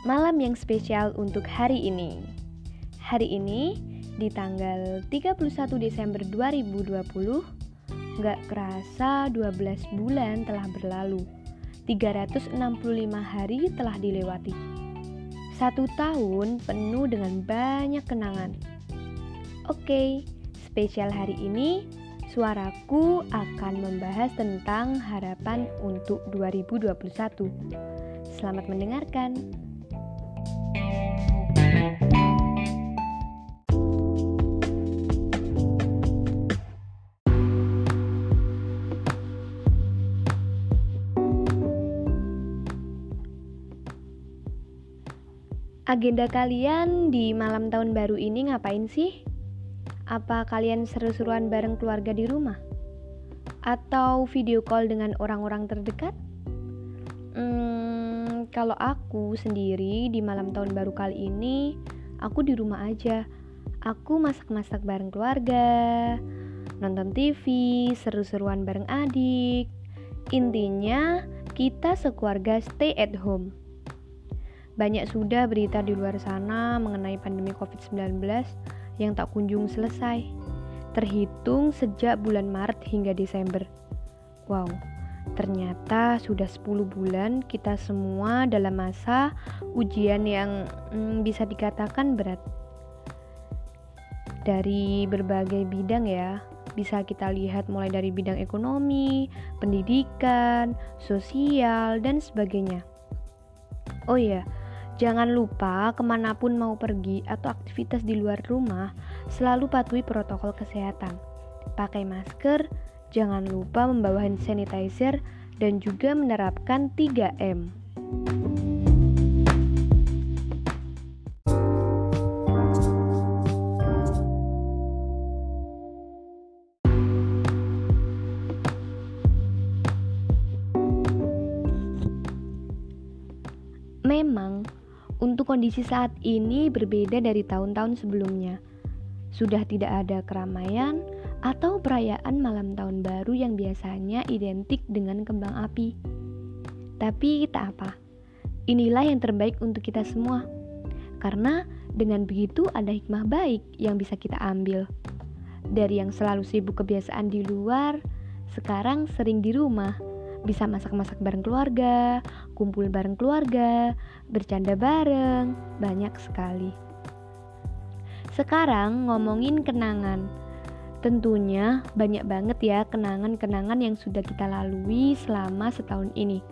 malam yang spesial untuk hari ini. Hari ini di tanggal 31 Desember 2020, nggak kerasa 12 bulan telah berlalu. 365 hari telah dilewati. Satu tahun penuh dengan banyak kenangan. Oke, spesial hari ini suaraku akan membahas tentang harapan untuk 2021. Selamat mendengarkan. Agenda kalian di malam tahun baru ini ngapain sih? Apa kalian seru-seruan bareng keluarga di rumah? Atau video call dengan orang-orang terdekat? Hmm, kalau aku sendiri di malam tahun baru kali ini, aku di rumah aja. Aku masak-masak bareng keluarga, nonton TV, seru-seruan bareng adik. Intinya, kita sekeluarga stay at home. Banyak sudah berita di luar sana mengenai pandemi COVID-19 yang tak kunjung selesai, terhitung sejak bulan Maret hingga Desember. Wow, ternyata sudah 10 bulan kita semua dalam masa ujian yang hmm, bisa dikatakan berat. Dari berbagai bidang ya, bisa kita lihat mulai dari bidang ekonomi, pendidikan, sosial, dan sebagainya. Oh iya, Jangan lupa ke mana pun mau pergi atau aktivitas di luar rumah, selalu patuhi protokol kesehatan. Pakai masker, jangan lupa membawa hand sanitizer, dan juga menerapkan 3M. Memang kondisi saat ini berbeda dari tahun-tahun sebelumnya. Sudah tidak ada keramaian atau perayaan malam tahun baru yang biasanya identik dengan kembang api. Tapi tak apa, inilah yang terbaik untuk kita semua. Karena dengan begitu ada hikmah baik yang bisa kita ambil. Dari yang selalu sibuk kebiasaan di luar, sekarang sering di rumah bisa masak-masak bareng keluarga, kumpul bareng keluarga, bercanda bareng, banyak sekali. Sekarang ngomongin kenangan. Tentunya banyak banget ya kenangan-kenangan yang sudah kita lalui selama setahun ini.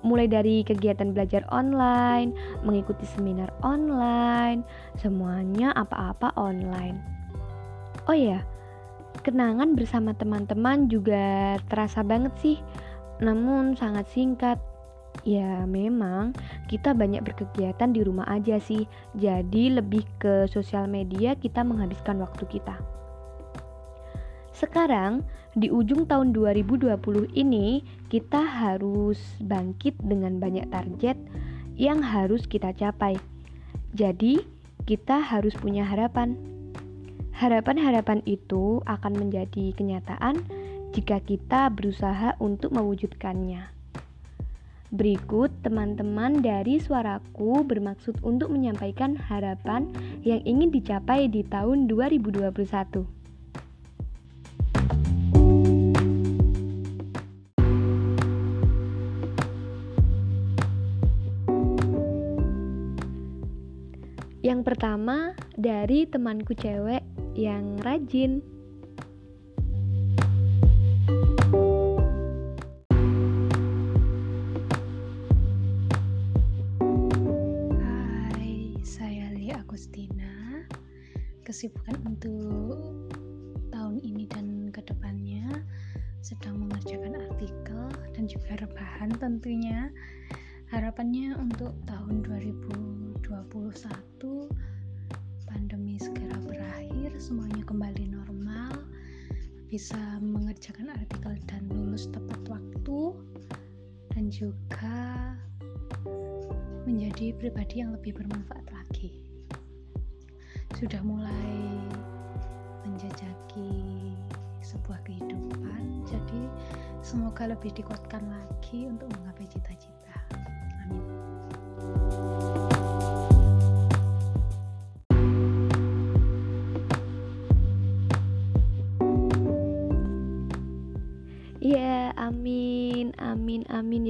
Mulai dari kegiatan belajar online, mengikuti seminar online, semuanya apa-apa online. Oh ya, kenangan bersama teman-teman juga terasa banget sih namun sangat singkat. Ya, memang kita banyak berkegiatan di rumah aja sih. Jadi lebih ke sosial media kita menghabiskan waktu kita. Sekarang di ujung tahun 2020 ini kita harus bangkit dengan banyak target yang harus kita capai. Jadi, kita harus punya harapan. Harapan-harapan itu akan menjadi kenyataan jika kita berusaha untuk mewujudkannya. Berikut teman-teman dari suaraku bermaksud untuk menyampaikan harapan yang ingin dicapai di tahun 2021. Yang pertama dari temanku cewek yang rajin. Kesibukan untuk tahun ini dan ke depannya sedang mengerjakan artikel dan juga rebahan tentunya. Harapannya untuk tahun 2021 pandemi segera berakhir semuanya kembali normal bisa mengerjakan artikel dan lulus tepat waktu dan juga menjadi pribadi yang lebih bermanfaat lagi sudah mulai menjajaki sebuah kehidupan jadi semoga lebih dikuatkan lagi untuk menggapai cita-cita. Amin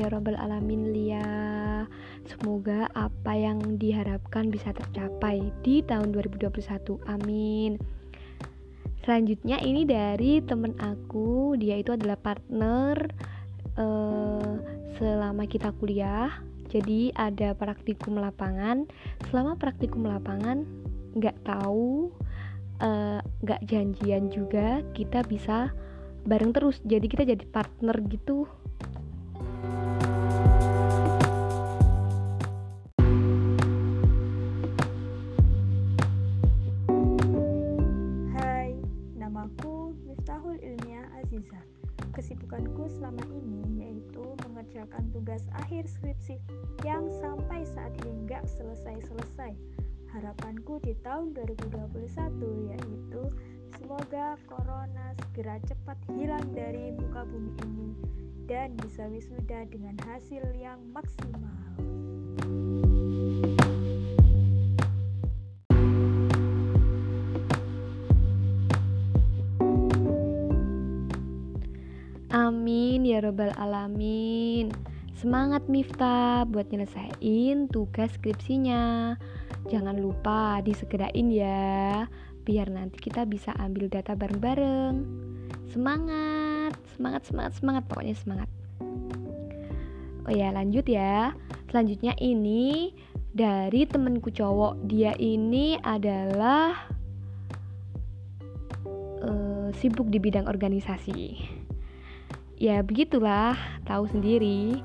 ya robbal alamin Lia. Semoga apa yang diharapkan bisa tercapai di tahun 2021. Amin. Selanjutnya ini dari temen aku, dia itu adalah partner uh, selama kita kuliah. Jadi ada praktikum lapangan. Selama praktikum lapangan nggak tahu eh, nggak uh, janjian juga kita bisa bareng terus jadi kita jadi partner gitu Hai, namaku Miftahul Ilmiah Aziza. Kesibukanku selama ini yaitu mengerjakan tugas akhir skripsi yang sampai saat ini nggak selesai-selesai. Harapanku di tahun 2021 yaitu Semoga corona segera cepat hilang dari muka bumi ini dan bisa wisuda dengan hasil yang maksimal. Amin ya robbal alamin. Semangat Miftah buat nyelesain tugas skripsinya. Jangan lupa disegerain ya biar nanti kita bisa ambil data bareng-bareng. Semangat, semangat, semangat, semangat, pokoknya semangat. Oh ya, lanjut ya. Selanjutnya ini dari temenku cowok. Dia ini adalah uh, sibuk di bidang organisasi. Ya, begitulah, tahu sendiri.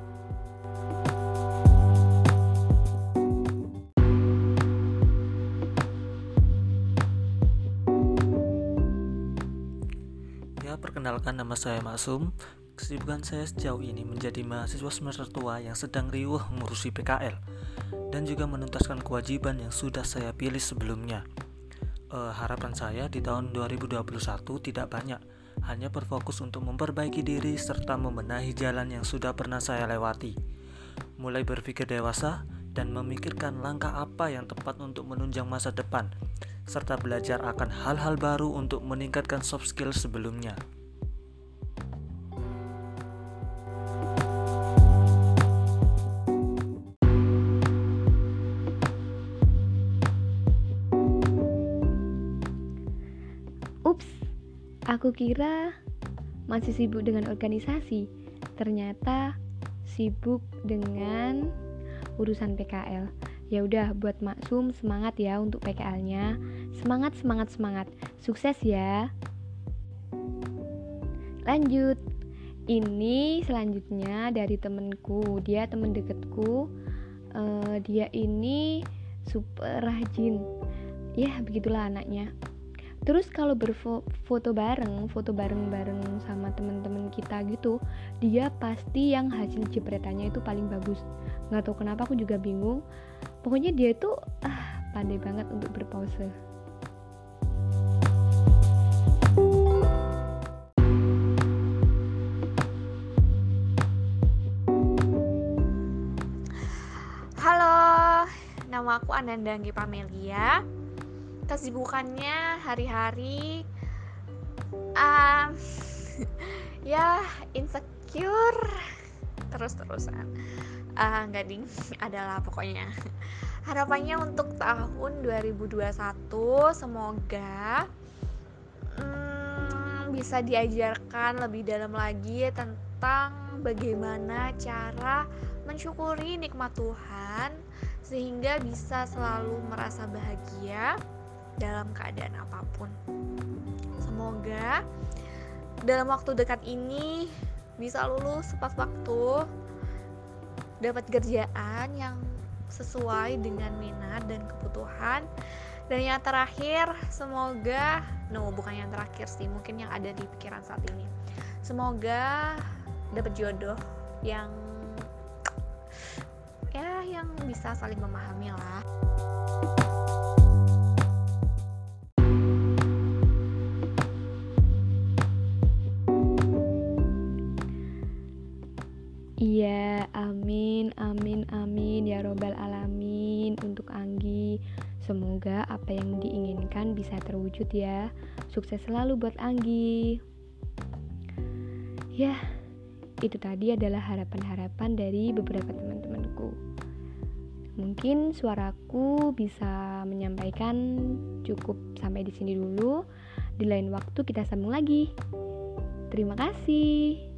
Perkenalkan nama saya Maksum. Kesibukan saya sejauh ini menjadi mahasiswa semester tua yang sedang riuh mengurusi PKL dan juga menuntaskan kewajiban yang sudah saya pilih sebelumnya. Uh, harapan saya di tahun 2021 tidak banyak, hanya berfokus untuk memperbaiki diri serta membenahi jalan yang sudah pernah saya lewati. Mulai berpikir dewasa dan memikirkan langkah apa yang tepat untuk menunjang masa depan, serta belajar akan hal-hal baru untuk meningkatkan soft skill sebelumnya. Aku kira masih sibuk dengan organisasi, ternyata sibuk dengan urusan PKL. Ya udah buat Maksum semangat ya untuk PKL-nya. Semangat semangat semangat. Sukses ya. Lanjut. Ini selanjutnya dari temenku. Dia temen deketku. Uh, dia ini super rajin. Ya begitulah anaknya terus kalau berfoto bareng foto bareng bareng sama temen-temen kita gitu dia pasti yang hasil jepretannya itu paling bagus. Nggak tahu kenapa aku juga bingung. Pokoknya dia itu ah pandai banget untuk berpose. Halo, nama aku Ananda Anggi Pamelia. Kesibukannya hari-hari um, ya insecure terus-terusan. Uh, nggak ding adalah pokoknya. Harapannya untuk tahun 2021 semoga um, bisa diajarkan lebih dalam lagi tentang bagaimana cara mensyukuri nikmat Tuhan sehingga bisa selalu merasa bahagia dalam keadaan apa pun. Semoga dalam waktu dekat ini bisa lulus tepat waktu, dapat kerjaan yang sesuai dengan minat dan kebutuhan. Dan yang terakhir, semoga no bukan yang terakhir sih, mungkin yang ada di pikiran saat ini. Semoga dapat jodoh yang ya yang bisa saling memahami lah. Iya, amin, amin, amin ya robbal alamin untuk Anggi. Semoga apa yang diinginkan bisa terwujud ya. Sukses selalu buat Anggi. Ya, Itu tadi adalah harapan-harapan dari beberapa teman-temanku. Mungkin suaraku bisa menyampaikan cukup sampai di sini dulu. Di lain waktu kita sambung lagi. Terima kasih.